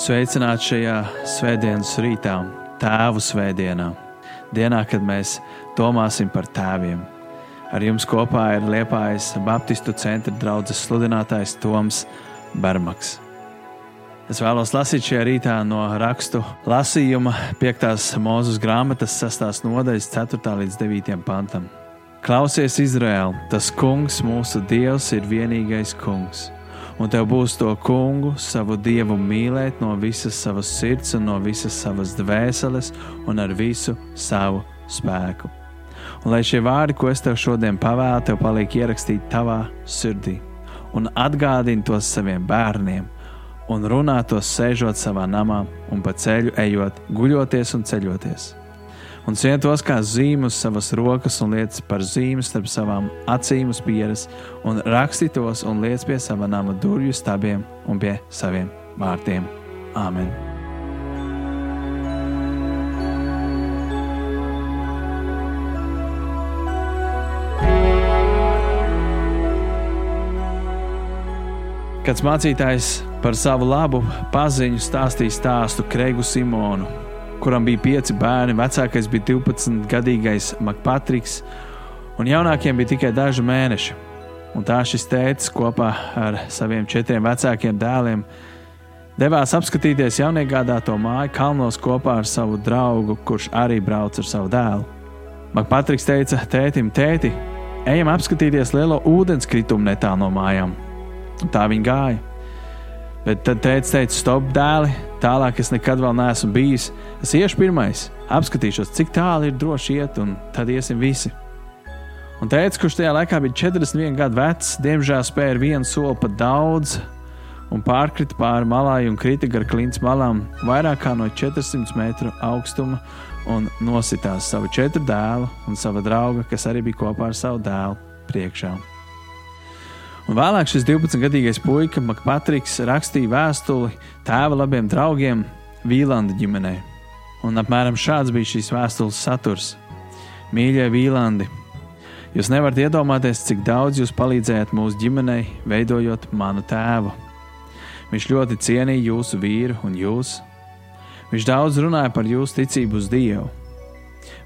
Sveicināti šajā svētdienas rītā, Tēvu svētdienā, dienā, kad mēs domāsim par tēviem. Ar jums kopā ir Liepājas Baptistu centra draugs sludinātājs Toms Bermaks. Es vēlos lasīt šajā rītā no rakstu lasījuma 5. mūzes grāmatas 6. nodaļas 4. līdz 9. pantam. Klausies, Izraēl, tas kungs, mūsu dievs, ir vienīgais kungs. Un tev būs to kungu, savu dievu mīlēt no visas savas sirds un no visas savas dvēseles un ar visu savu spēku. Un lai šie vārdi, ko es tev šodien pavēlu, tev paliek ierakstīti tavā sirdī, un atgādini tos saviem bērniem, un runā tos sēžot savā namā, un pa ceļu ejot, guļoties un ceļoties un sien tos kā zīmi uz savas rokas un lietas par zīmi starp savām acīm uz pieres, un raksti tos un liec pie sava nama durvju stabiem un pie saviem vārtiem. Āmen! Kāds mācītājs par savu labu paziņu stāstīja stāstu Kreigu Simonu, kuram bija pieci bērni. Vecākais bija 12-gadīgais Makpatriks, un jaunākiem bija tikai daži mēneši. Un tā šis tēvs kopā ar saviem četriem vecākiem dēliem devās apskatīties jauniegādāto māju kalnos kopā ar savu draugu, kurš arī brauc ar savu dēlu. Makpatriks teica tētim, tēti, ejam apskatīties lielo ūdenskritumu netālu no mājām. Un tā viņi gāja. Bet tad tēvs teica, stop, dēli, tālāk es nekad vēl neesmu bijis. Es iešu pirmais, apskatīšos, cik tālu ir droši iet, un tad iesim visi. Un tēvs, kurš tajā laikā bija 41 gadu vecs, diemžēl spēja vienu soli pat daudz, un pārkrita pāri malai un krita gar klints malām vairāk kā no 400 metru augstuma un nositās savu četru dēlu un sava drauga, kas arī bija kopā ar savu dēlu priekšā. Vēlāk šis 12-gadīgais puika Makpatriks rakstīja vēstuli tēva labiem draugiem Vīlanda ģimenei. Un apmēram šāds bija šīs vēstules saturs: Mīļie Vīlandi, jūs nevarat iedomāties, cik daudz jūs palīdzējāt mūsu ģimenei, veidojot manu tēvu. Viņš ļoti cienīja jūsu vīru un jūs. Viņš daudz runāja par jūsu ticību uz Dievu.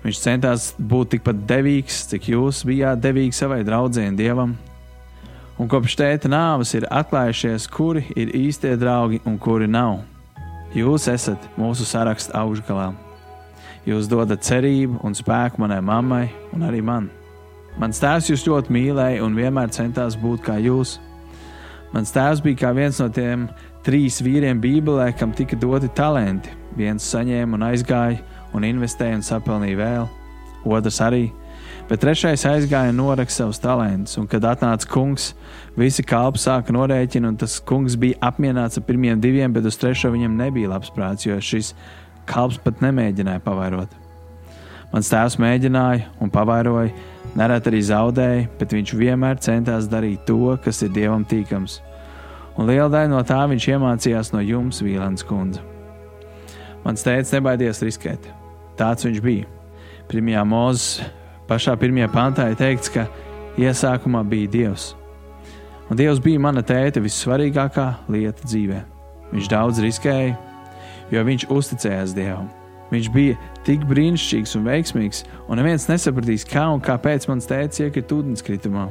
Viņš centās būt tikpat devīgs, cik jūs bijāt devīgi savai draudzēji un dievam, un kopš tēta nāves ir atklājušies, kuri ir īstie draugi un kuri nav. Jūs esat mūsu saraksta augšgalā. Jūs dodat cerību un spēku manai mammai un arī man. Mans tēvs jūs ļoti mīlēja un vienmēr centās būt kā jūs. Mans tēvs bija kā viens no tiem trīs vīriem Bībelē, kam tika doti talenti. Viens saņēma un aizgāja un investēja un sapelnīja vēl, otrs arī bet trešais aizgāja un noraka savus talantus. Un, kad atnāca kungs, visi kalpi sāka norēķināt, un tas kungs bija apmierināts ar pirmiem diviem, bet uz trešo viņam nebija labs prāts, jo šis kalps pat nemēģināja pavairot. Mans tēvs mēģināja un pavairoja, nereti arī zaudēja, bet viņš vienmēr centās darīt to, kas ir dievam tīkams. Un liela daļa no tā viņš iemācījās no jums, Vīlāns kundze. Mans tēvs nebaidījās riskēt. Tāds viņš bija. Pirmajā mūzes Pašā pirmajā pantā ir teikts, ka iesākumā bija Dievs. Un Dievs bija mana tēta vissvarīgākā lieta dzīvē. Viņš daudz riskēja, jo viņš uzticējās Dievam. Viņš bija tik brīnišķīgs un veiksmīgs, un neviens nesapratīs, kā un kāpēc mans tēvs iekrita ūdenskritumā.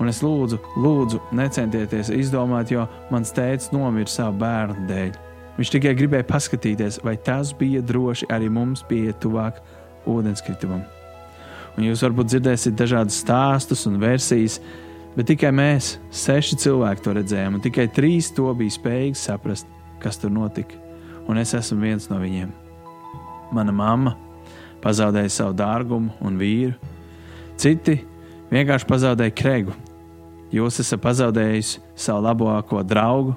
Un es lūdzu, lūdzu, necentieties izdomāt, jo mans tēvs nomira savu bērnu dēļ. Viņš tikai gribēja paskatīties, vai tas bija droši arī mums pieiet tuvāk ūdenskritumam un jūs varbūt dzirdēsiet dažādus stāstus un versijas, bet tikai mēs, seši cilvēki, to redzējām, un tikai trīs to bija spējīgi saprast, kas tur notika. Un es esmu viens no viņiem. Mana mamma pazaudēja savu dārgumu un vīru, citi vienkārši pazaudēja kregu. Jūs esat pazaudējuši savu labāko draugu,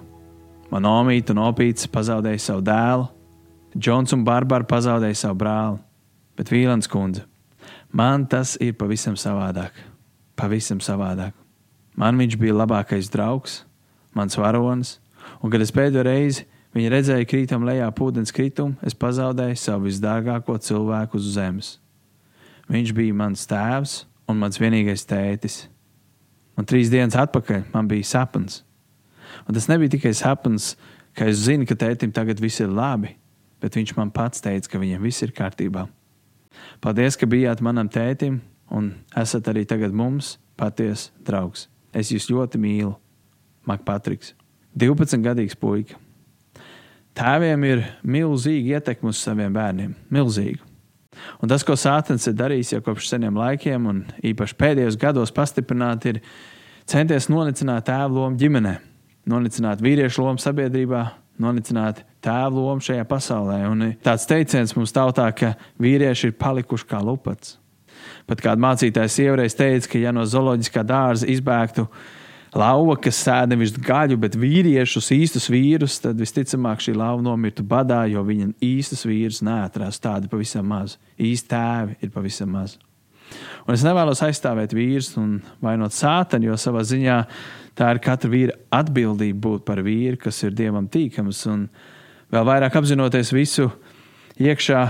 man omīte un opīte pazaudēja savu dēlu, Džons un Barbara pazaudēja savu brāli, bet Vīlans kundze Man tas ir pavisam savādāk. Pavisam savādāk. Man viņš bija labākais draugs, mans varonis, un kad es pēdējo reizi viņu redzēju krītam lejā ūdens kritumu, es pazaudēju savu visdārgāko cilvēku uz zemes. Viņš bija mans tēvs un mans vienīgais tētis. Un trīs dienas atpakaļ man bija sapnis. Un tas nebija tikai sapnis, ka es zinu, ka tētim tagad viss ir labi, bet viņš man pats teica, ka viņam viss ir kārtībā. Paldies, ka bijāt manam tētim un esat arī tagad mums patiesa draugs. Es jūs ļoti mīlu, Makpatriks, 12 gadīgs puika. Tēviem ir milzīga ietekme uz saviem bērniem. Milzīga. Un tas, ko Sātens ir darījis jau kopš seniem laikiem, un īpaši pēdējos gados pastiprināt, ir centies nonicināt tēvu lomu ģimenē, nonicināt vīriešu lomu sabiedrībā, nonicināt tēvu lomu šajā pasaulē. Un tāds teiciens mums tautā, ka vīrieši ir palikuši kā lupats. Pat kāda mācītāja sieviereiz teica, ka ja no zooloģiskā dārza izbēgtu lauva, kas sēž nevis gaļu, bet vīriešus, īstus vīrus, tad visticamāk šī lauva nomirtu badā, jo viņa īstus vīrus neatrās tādi pavisam maz. Īsti tēvi ir pavisam maz. Un es nevēlos aizstāvēt vīrus un vainot sātani, jo savā ziņā tā ir katra vīra atbildība būt par vīru, kas ir dievam tīkams. Un vēl vairāk apzinoties visu iekšā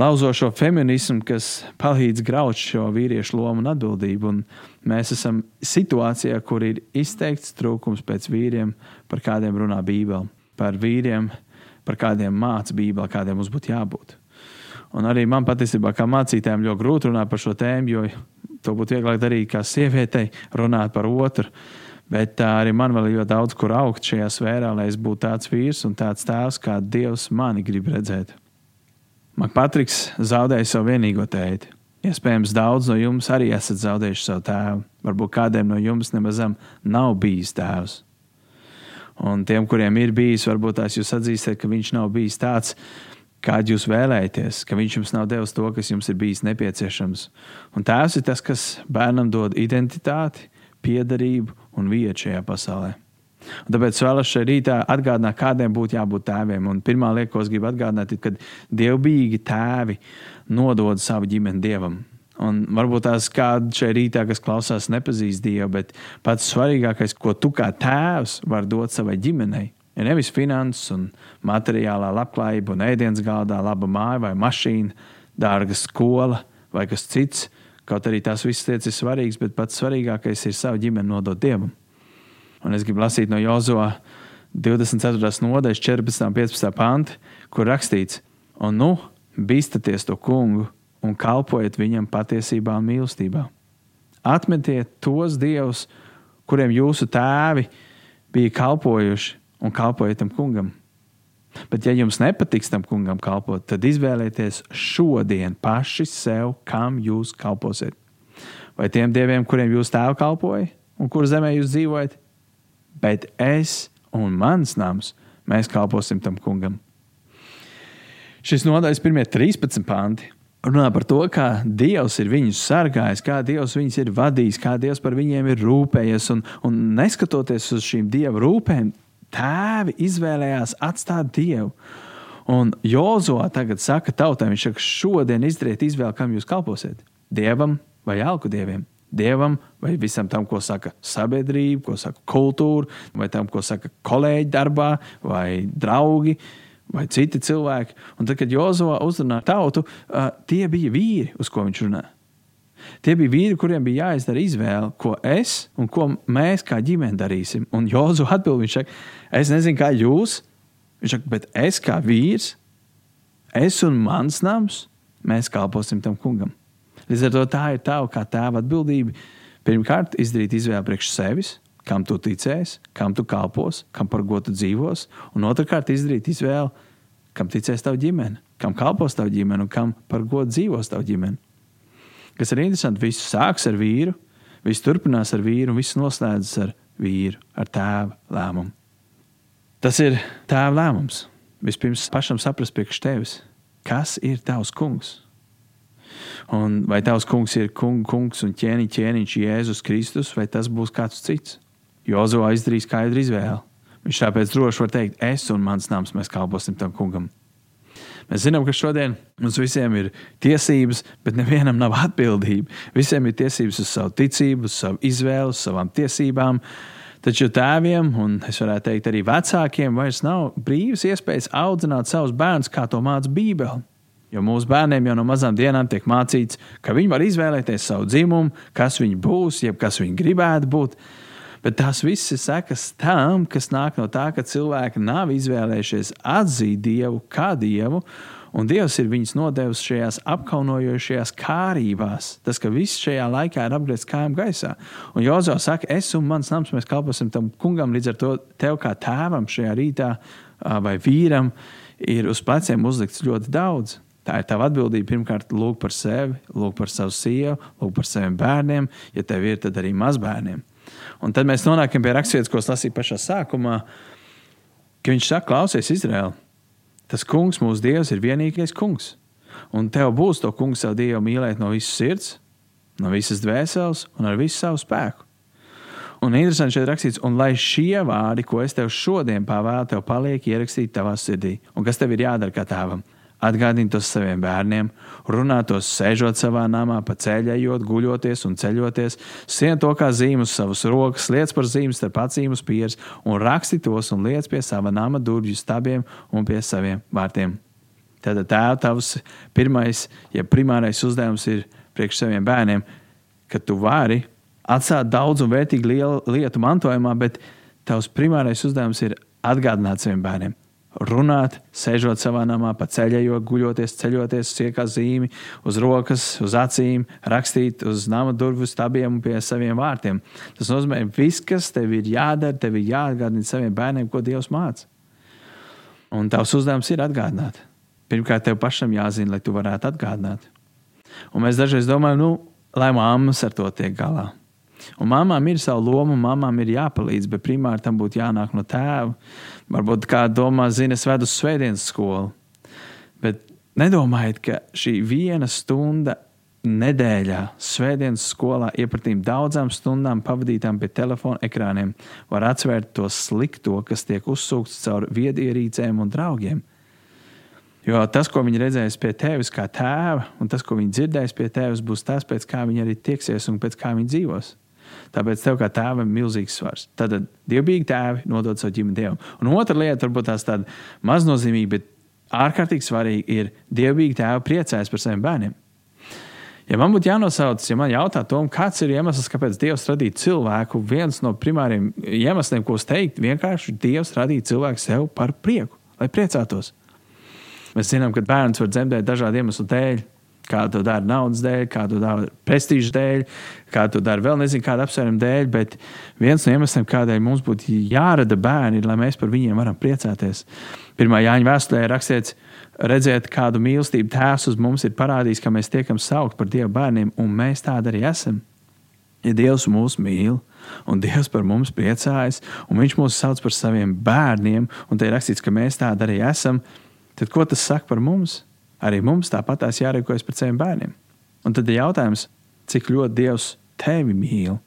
lauzošo feminismu, kas palīdz graut šo vīriešu lomu un atbildību. Un mēs esam situācijā, kur ir izteikts trūkums pēc vīriem, par kādiem runā Bībele, par vīriem, par kādiem māca Bībele, kādiem mums būtu jābūt. Un arī man patiesībā, kā mācītājiem, ļoti grūti runāt par šo tēmu, jo to būtu vieglāk darīt kā sievietei, runāt par otru. Bet arī man vēl ir daudz, kur augt šajā sfērā, lai es būtu tāds vīrs un tāds tēvs, kā Dievs mani grib redzēt. Makpatriks zaudēja savu vienīgo tēti. Iespējams, daudz no jums arī esat zaudējuši savu tēvu. Varbūt kādiem no jums nemazam nav bijis tēvs. Un tiem, kuriem ir bijis, varbūt tās jūs atzīstat, ka viņš nav bijis tāds, kādu jūs vēlēties, ka viņš jums nav devis to, kas jums ir bijis nepieciešams. Un tēvs ir tas, kas bērnam dod identitāti, piederību un vietu šajā pasaulē. Un tāpēc vēlos šajā rītā atgādināt, kādiem būtu jābūt tēviem. Un pirmā lieta, ko es gribu atgādināt, ir, kad dievbijīgi tēvi nodod savu ģimeni dievam. Un varbūt tās kāda šajā rītā, kas klausās, nepazīst Dievu, bet pats svarīgākais, ko tu kā tēvs vari dot savai ģimenei, ir nevis finanses un materiālā labklājība, un ēdienas galdā, laba māja vai mašīna, dārga skola vai kas cits. Kaut arī tās visas lietas ir svarīgas, bet pats svarīgākais ir savu ģimeni nodot Dievam. Un es gribu lasīt no Jozo 24. nodaļas, 14. un 15. panti, kur rakstīts, un nu bīstaties to kungu un kalpojiet viņam patiesībā un mīlestībā. Atmetiet tos dievus, kuriem jūsu tēvi bija kalpojuši, un kalpojiet tam kungam. Bet, ja jums nepatiks tam kungam kalpot, tad izvēlieties šodien paši sev, kam jūs kalposiet. Vai tiem dieviem, kuriem jūs tēvi kalpoja un kur zemē jūs dzīvojat, bet es un mans nams, mēs kalposim tam kungam. Šis nodaļas pirmie 13 panti runā par to, kā Dievs ir viņus sargājis, kā Dievs viņus ir vadījis, kā Dievs par viņiem ir rūpējies. Un, un neskatoties uz šīm Dieva rūpēm, tēvi izvēlējās atstāt Dievu. Un Jozo tagad saka tautai, viņš saka, šodien izdariet izvēli, kam jūs kalposiet. Dievam vai alku dieviem dievam, vai visam tam, ko saka sabiedrība, ko saka kultūra, vai tam, ko saka kolēģi darbā, vai draugi. Vai citi cilvēki. Un tad, kad Jozovā uzrunāja tautu, tie bija vīri, uz ko viņš runāja. Tie bija vīri, kuriem bija jāizdara izvēle, ko es un ko mēs kā ģimene darīsim. Un Jozu atbild, viņš saka, es nezinu, kā jūs, viņš saka, bet es kā vīrs, es un mans nams, mēs kalposim tam kungam. Līdz ar to tā ir tava kā tēva atbildība. Pirmkārt, izdarīt izvēli priekš sevis, kam tu ticēsi, kam tu kalpos, kam par godu dzīvos, un otrkārt, izdarīt izvēli, kam ticēs tava ģimene, kam kalpos tava ģimene un kam par godu dzīvos tava ģimene. Kas ir interesanti, viss sāks ar vīru, viss turpinās ar vīru un viss noslēdzas ar vīru, ar tēva lēmumu. Tas ir tēva lēmums. Vispirms pašam saprast priekš tevis, kas ir tavs kungs. Un vai tavs kungs ir kung, kungs un ķēniņš, ķēniņš Jēzus Kristus, vai tas būs kāds cits? Jozo izdarīja skaidru izvēli. Viņš tāpēc droši var teikt, es un mans nams mēs kalposim tam kungam. Mēs zinām, ka šodien mums visiem ir tiesības, bet nevienam nav atbildība. Visiem ir tiesības uz savu ticību, uz savu izvēli, uz savām tiesībām. Taču tēviem, un es varētu teikt, arī vecākiem, vairs nav brīvas iespējas audzināt savus bērnus, kā to māca Bībele. Jo mūsu bērniem jau no mazām dienām tiek mācīts, ka viņi var izvēlēties savu dzimumu, kas viņi būs, jeb kas viņi gribētu būt. Bet tās visas ir sekas tam, kas nāk no tā, ka cilvēki nav izvēlējušies atzīt Dievu kā Dievu, un Dievs ir viņus nodevis šajās apkaunojošajās kārībās. Tas, ka viss šajā laikā ir apgriezts kājām gaisā. Un Jozo saka, es un mans nams, mēs kalposim tam kungam, līdz ar to tev kā tēvam šajā rītā vai vīram ir uz pleciem uzlikts ļoti daudz. Tā ir tava atbildība. Pirmkārt, lūk par sevi, lūk par savu sievu, lūk par saviem bērniem. Ja tev ir, tad arī mazbērniem. Un tad mēs nonākam pie raksturvietas, ko es lasīju pašā sākumā, ka viņš saka, klausies, Izraēl, tas kungs, mūsu dievs, ir vienīgais kungs. Un tev būs to kungu savu dievu mīlēt no visas sirds, no visas dvēseles un ar visu savu spēku. Un interesanti šeit rakstīts, un lai šie vārdi, ko es tev šodien pavēlu, tev paliek ierakstīti tavā sirdī. Un kas tev ir jādara kā tēvam? Atgādini tos saviem bērniem, runā tos sēžot savā namā, pa ceļojot, guļoties un ceļoties, sien to kā zīmu uz savas rokas, liec par zīmes starp acīm uz pieres un raksti tos un liec pie sava nama durvju stabiem un pie saviem vārtiem. Tad tēva tavs pirmais, ja primārais uzdevums ir priekš saviem bērniem, ka tu vari atstāt daudz un vērtīgu lietu mantojumā, bet tavs primārais uzdevums ir atgādināt saviem bērniem runāt, sēžot savā namā, pa ceļojot, guļoties, ceļoties, iekā zīmi uz rokas, uz acīm, rakstīt uz nama durvju stabiem un pie saviem vārtiem. Tas nozīmē, ka viss, kas tev ir jādara, tev ir jāatgādina saviem bērniem, ko Dievs māca. Un tavs uzdevums ir atgādināt. Pirmkārt, tev pašam jāzina, lai tu varētu atgādināt. Un mēs dažreiz domājam, nu, lai mammas ar to tiek galā. Un mamām ir sava loma, mamām ir jāpalīdz, bet primāri tam būtu jānāk no tēva. Varbūt kāda domā, zina, es vedu uz svētdienas skolu. Bet nedomājiet, ka šī viena stunda nedēļā, svētdienas skolā, iepratīm daudzām stundām pavadītām pie telefona ekrāniem, var atvērt to slikto, kas tiek uzsūkts caur viedierīcēm un draugiem. Jo tas, ko viņi redzēs pie tevis kā tēva, un tas, ko viņi dzirdēs pie tevis, būs tas, pēc kā viņi arī tieksies un pēc kā viņi dzīvos. Tāpēc tev kā tēvam ir milzīgs svars. Tad dievbijīgi tēvi nodod savu ģimeni dievam. Un otra lieta, varbūt tās tāda maznozīmīga, bet ārkārtīgi svarīga, ir dievbijīgi tēvi priecājas par saviem bērniem. Ja man būtu jānosauc, ja man jautā, Tom, kāds ir iemesls, kāpēc Dievs radīja cilvēku, viens no primāriem iemesliem, ko es teiktu, vienkārši Dievs radīja cilvēku sev par prieku, lai priecātos. Mēs zinām, ka bērns var dzemdēt dažādu iemeslu dēļ. Kā to dara naudas dēļ, kā to dara prestiža dēļ, kā to dara vēl nezinu, kāda apsvēruma dēļ. Bet viens no iemesliem, kādēļ mums būtu jārada bērni, ir, lai mēs par viņiem varam priecāties. Pirmā Jāņa vēstulē rakstīts, redzēt, kādu mīlestību Tēvs uz mums ir parādījis, ka mēs tiekam saukt par Dieva bērniem, un mēs tādi arī esam. Ja Dievs mūs mīl, un Dievs par mums priecājas, un Viņš mūs sauc par saviem bērniem, un te ir rakstīts, ka mēs tādi arī esam, tad ko tas saka par mums? Arī mums tāpat jārīkojas pret saviem bērniem. Un tad ir jautājums, cik ļoti Dievs tevi mīl.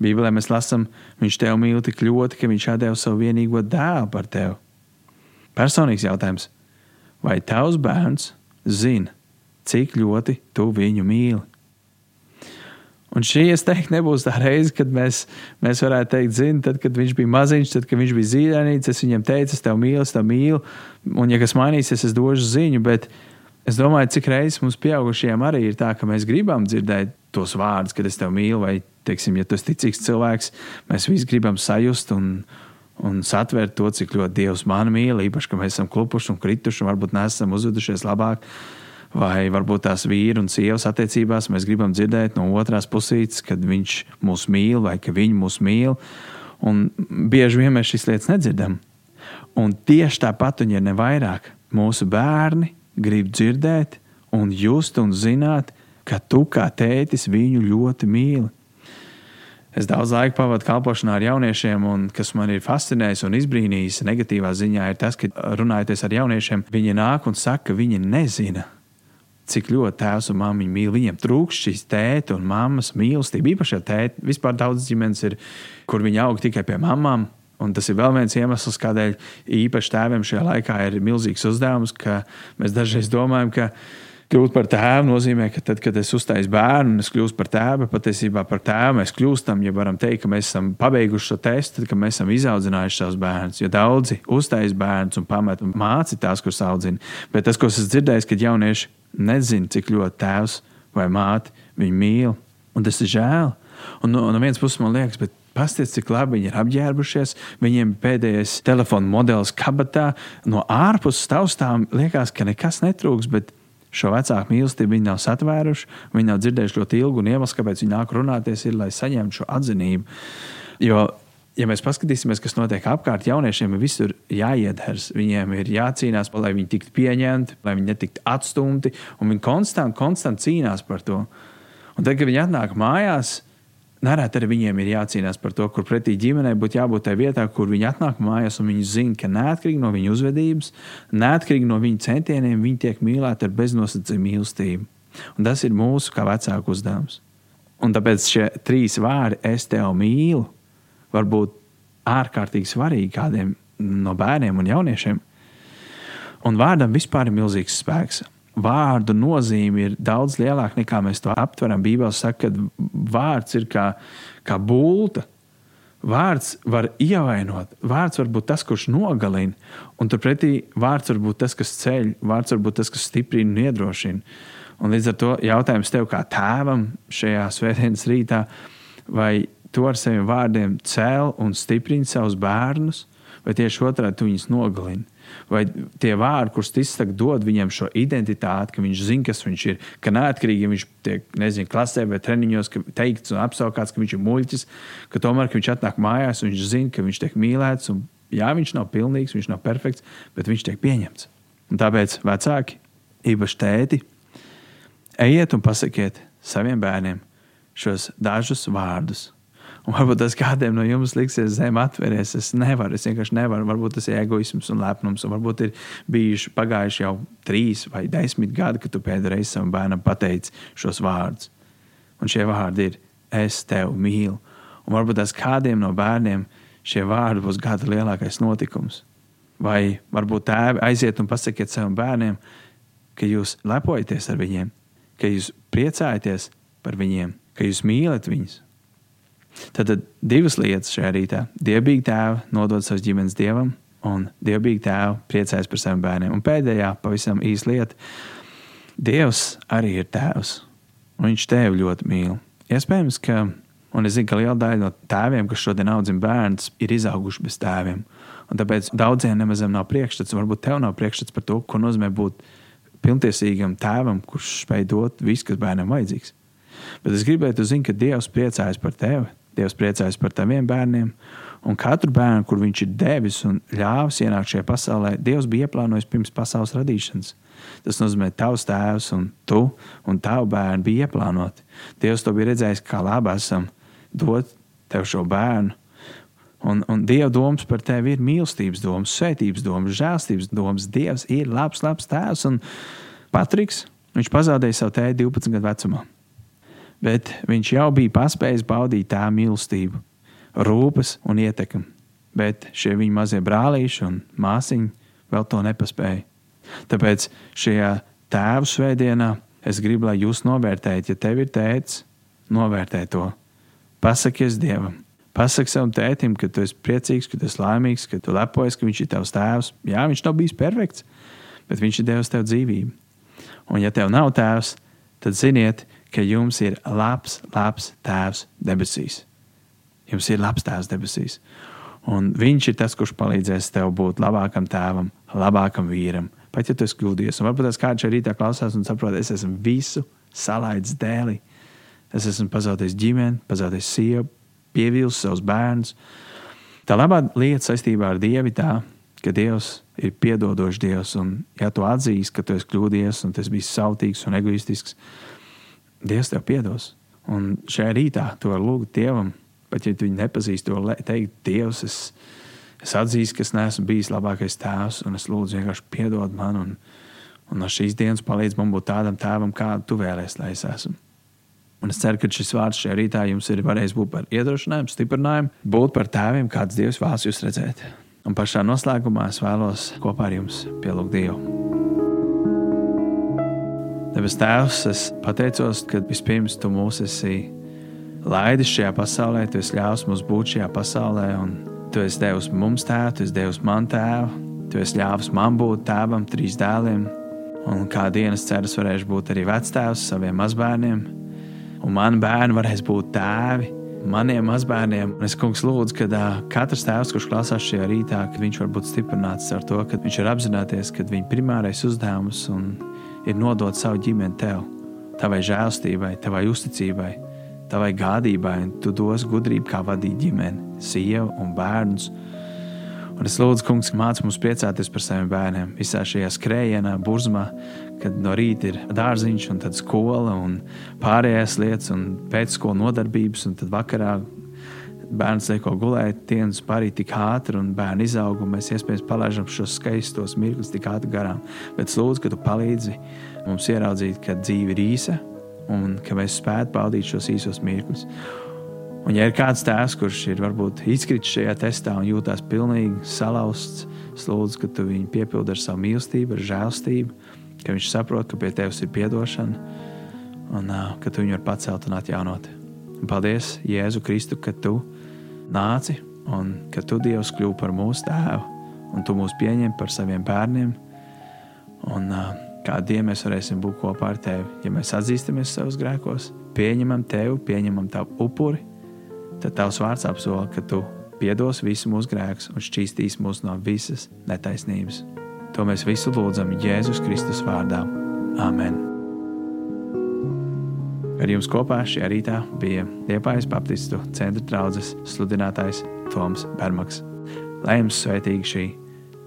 Bībelē mēs lasām, Viņš tevi mīl tik ļoti, ka Viņš atdeva savu vienīgo dēlu par tevi. Personīgs jautājums, vai tavs bērns zina, cik ļoti tu viņu mīli? Un šī, es teiktu, nebūs tā reize, kad mēs, mēs varētu teikt, zini, tad, kad viņš bija maziņš, tad, kad viņš bija zīdainīts, es viņam teicu, es tevi mīlu, es tevi mīlu, un, ja kas mainīsies, es došu ziņu. Bet es domāju, cik reizes mums pieaugušajiem arī ir tā, ka mēs gribam dzirdēt tos vārdus, kad es tevi mīlu, vai, teiksim, ja tu esi ticīgs cilvēks, mēs visi gribam sajust un, un satvert to, cik ļoti Dievs mani mīl, īpaši, ka mēs esam klupuši un krituši un varbūt neesam uzvedušies labāk vai varbūt tās vīri un sievas attiecībās mēs gribam dzirdēt no otrās pusītes, kad viņš mūs mīl vai ka viņi mūs mīl. Un bieži vien mēs šīs lietas nedzirdam. Un tieši tāpat, un ja ne vairāk, mūsu bērni grib dzirdēt un just un zināt, ka tu kā tētis viņu ļoti mīli. Es daudz laika pavadu kalpošanā ar jauniešiem, un kas man ir fascinējis un izbrīnījis negatīvā ziņā, ir tas, ka runājot ar jauniešiem, viņi nāk un saka, ka viņi nezina, cik ļoti tēvs un māmiņa mīl. Viņiem trūkst šīs tēta un mammas mīlestība. Īpaši, ja tēta vispār daudz ģimenes ir, kur viņi aug tikai pie mamām. Un tas ir vēl viens iemesls, kādēļ īpaši tēviem šajā laikā ir milzīgs uzdevums, ka mēs dažreiz domājam, ka kļūt par tēvu nozīmē, ka tad, kad es uztaisu bērnu un es kļūstu par tēvu, patiesībā par tēvu mēs kļūstam, ja varam teikt, ka mēs esam pabeiguši šo testu, tad, kad mēs esam izaudzinājuši savus bērnus. Jo daudzi uztais bērnus un pamet un māci tās, kuras audzina. Bet tas, ko es dzirdēju, kad jaunieši nezina, cik ļoti tēvs vai māte viņu mīl. Un tas ir žēl. Un no, no vienas puses man liekas, bet Pastāstiet, cik labi viņi ir apģērbušies. Viņiem pēdējais telefona modelis kabatā. No ārpuses taustām liekas, ka nekas netrūks, šo vecāku mīlestību viņi nav satvēruši. Viņi nav dzirdējuši ļoti ilgu un iemeslu, kāpēc viņi nāk runāties, ir, lai saņemtu šo atzinību. Jo ja mēs paskatīsimies, kas notiek apkārt, jauniešiem ir visur jāiedars. Viņiem ir jācīnās, lai viņi tiktu pieņemti, lai viņi netiktu atstumti. Viņi konstanti, konstanti cīnās par to. Un tad, kad viņi atnāk mājās, nereti arī viņiem ir jācīnās par to, kur pretī ģimenei būtu jābūt tajā vietā, kur viņi atnāk mājās viņi zina, ka neatkarīgi no viņu uzvedības, neatkarīgi no viņu centieniem, viņi tiek mīlēti ar beznosacījumu mīlestību. Un tas ir mūsu kā vecāku uzdevums. Un tāpēc šie trīs vārdi, es tevi mīlu, var būt ārkārtīgi svarīgi kādiem no bērniem un jauniešiem. Un vārdam vispār ir milzīgs spēks. Vārdu nozīme ir daudz lielāka nekā mēs to aptveram. Bībelē saka, ka vārds ir kā, kā būlta. Vārds var ievainot, vārds var būt tas, kurš nogalina, un turpretī vārds var būt tas, kas ceļ, vārds var būt tas, kas stiprina un iedrošina. Un līdz ar to jautājums tev, kā tēvam šajā svētdienas rītā, vai tu ar saviem vārdiem cēl un stiprini savus bērnus, vai tieši otrādi tu viņus nogalini. Vai tie vārdi, kurus tu izsaki, dod viņam šo identitāti, ka viņš zina, kas viņš ir, ka neatkarīgi viņš tiek, nezinu, klasē vai treniņos, ka teikts un apsaukāts, ka viņš ir muļķis, ka tomēr, ka viņš atnāk mājās viņš zina, ka viņš tiek mīlēts. Un, jā, viņš nav pilnīgs, viņš nav perfekts, bet viņš tiek pieņemts. Un tāpēc vecāki, īpaši tēti, ejiet un pasakiet saviem bērniem šos dažus vārdus Un varbūt tas kādiem no jums liksies zem atveries. Es nevaru, es vienkārši nevaru. Varbūt tas ir egoisms un lepnums. Un varbūt ir bijuši pagājuši jau trīs vai desmit gadi, kad tu pēdējo reizi savam bērnam pateici šos vārdus. Un šie vārdi ir: Es tevi mīlu. Un varbūt tas kādiem no bērniem šie vārdi būs gada lielākais notikums. Vai varbūt tēvi aiziet un pasakiet saviem bērniem, ka jūs lepojaties ar viņiem, ka jūs priecājaties par viņiem, ka jūs mīlat viņus Tad, divas lietas šajā rītā. Dievbijīgi tēva nodod savas ģimenes dievam, un dievbijīgi tēva priecājas par saviem bērniem. Un pēdējā, pavisam īsa lieta. Dievs arī ir tēvs, un viņš tevi ļoti mīl. Iespējams, ka, un es zinu, ka liela daļa no tēviem, kas šodien audzina bērnus, ir izauguši bez tēviem. Un tāpēc daudziem nemaz nav priekšstats, varbūt tev nav priekšstats par to, ko nozīmē būt pilntiesīgam tēvam, kurš spēj dot visu, kas bērnam vajadzīgs. Bet es gribētu zināt, ka Dievs priecājas par tevi Dievs priecājas par taviem bērniem, un katru bērnu, kur viņš ir devis un ļāvis ienākt šajā pasaulē, Dievs bija ieplānojis pirms pasaules radīšanas. Tas nozīmē, ka tavs tēvs un tu un tavu bērnu bija ieplānoti. Dievs to bija redzējis, kā labi esam dot tev šo bērnu. Un, un Dieva domas par tevi ir mīlestības domas, svētības domas, žēlstības domas. Dievs ir labs, labs tēvs. Un Patriks, viņš pazaudēja savu tēti 12 gadu vecumā bet viņš jau bija paspējis baudīt tā mīlestību, rūpes un ietekmi. Bet šie viņa mazie brālīši un māsiņi vēl to nepaspēja. Tāpēc šajā tēvu svētdienā es gribu, lai jūs novērtējat, ja tev ir tēvs, novērtē to. Pasakies Dievam, pasaki savam tētim, ka tu esi priecīgs, ka tu esi laimīgs, ka tu lepojies, ka viņš ir tavs tēvs. Jā, viņš nav bijis perfekts, bet viņš ir devis tev dzīvību. Un ja tev nav tēvs, tad ziniet, ka jums ir labs, labs tēvs debesīs. Jums ir labs tēvs debesīs. Un viņš ir tas, kurš palīdzēs tev būt labākam tēvam, labākam vīram. Pat ja tu esi kļūdījies, un varbūt tas kāds šeit rītā klausās un saprot, es esmu visu salaidis dēlī. Es esmu pazaudējis ģimeni, pazaudējis sievu, pievīlis savus bērnus. Tā labā lieta saistībā ar Dievu tā, ka Dievs ir piedodošs Dievs, un ja tu atzīsti, ka tu esi kļūdījies un tas bija sautīgs un egoistisks, Dievs tev piedos. Un šajā rītā to var lūgt Dievam, pat ja tu viņu nepazīsti, to teikt, Dievs, es, es atzīstu, ka es neesmu bijis labākais tēvs, un es lūdzu vienkārši piedod man, un, un no šīs dienas palīdz man būt tādam tēvam, kādu tu vēlēsies, lai es esmu. Un es ceru, ka šis vārds šajā rītā jums ir varējis būt par iedrošinājumu, stiprinājumu, būt par tēviem, kāds Dievs vēlas jūs redzēt. Un pašā noslēgumā es vēlos kopā ar jums pielūgt Dievu. Debes Tēvs, es pateicos, ka vispirms Tu mūs esi laidis šajā pasaulē, Tu esi ļāvis mums būt šajā pasaulē, un Tu esi devis mums tēvu, Tu esi devis man tēvu, Tu esi ļāvis man būt tēvam, trīs dēliem, un kā dienas ceras varēšu būt arī vectēvs saviem mazbērniem, un mani bērni varēs būt tēvi maniem mazbērniem. Un es, kungs, lūdzu, ka uh, katrs tēvs, kurš klausās šajā rītā, ka viņš var būt stiprināts ar to, ka viņš ir apzināties, ka viņa primārais uzdevums ir nodot savu ģimeni tev, tavai žēlstībai, tavai uzticībai, tavai gādībai, un tu dos gudrību, kā vadīt ģimeni, sievu un bērnus. Un es lūdzu, kungs, māci mums priecāties par saviem bērniem. Visā šajā skrējienā, burzmā, kad no rīta ir dārziņš, un tad skola, un pārējās lietas, un pēcskola nodarbības, un tad vakarā bērns lieko gulēt, dienas parīt tik ātri, un bērnu izaug, un mēs iespējams palaidām šos skaistos mirkļus tik ātri garām. Bet lūdzu, ka tu palīdzi mums ieraudzīt, ka dzīve ir īsa, un ka mēs spētu baudīt šos īsos mirkļus. Un, ja ir kāds tēvs, kurš ir varbūt izkritis šajā testā un jūtas pilnīgi salauzts, lūdzu, ka tu viņu piepildi ar savu mīlestību, ar žēlstību, ka viņš saprot, ka pie tevis ir atdošana un uh, ka tu viņu vari pacelt un atjaunot. Un paldies, Jēzu Kristu, ka tu nāci un ka tu Dievs kļūsi par mūsu tēvu un tu mūs pieņem par saviem bērniem. Un, uh, Kādu dienu mēs varēsim būt kopā ar tevi, ja mēs atzīstamies savus grēkos, pieņemam tevi, pieņemam tavu upuri tad tavs vārds apsola, ka tu piedos visu mūsu grēkus un šķīstīs mūs no visas netaisnības. To mēs visu lūdzam Jēzus Kristus vārdā. Amen! Ar jums kopā šajā rītā bija Liepājas Baptistu centra draugs sludinātājs Toms Bermaks. Lai jums svētīga šī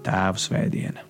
tēvu svētdiena!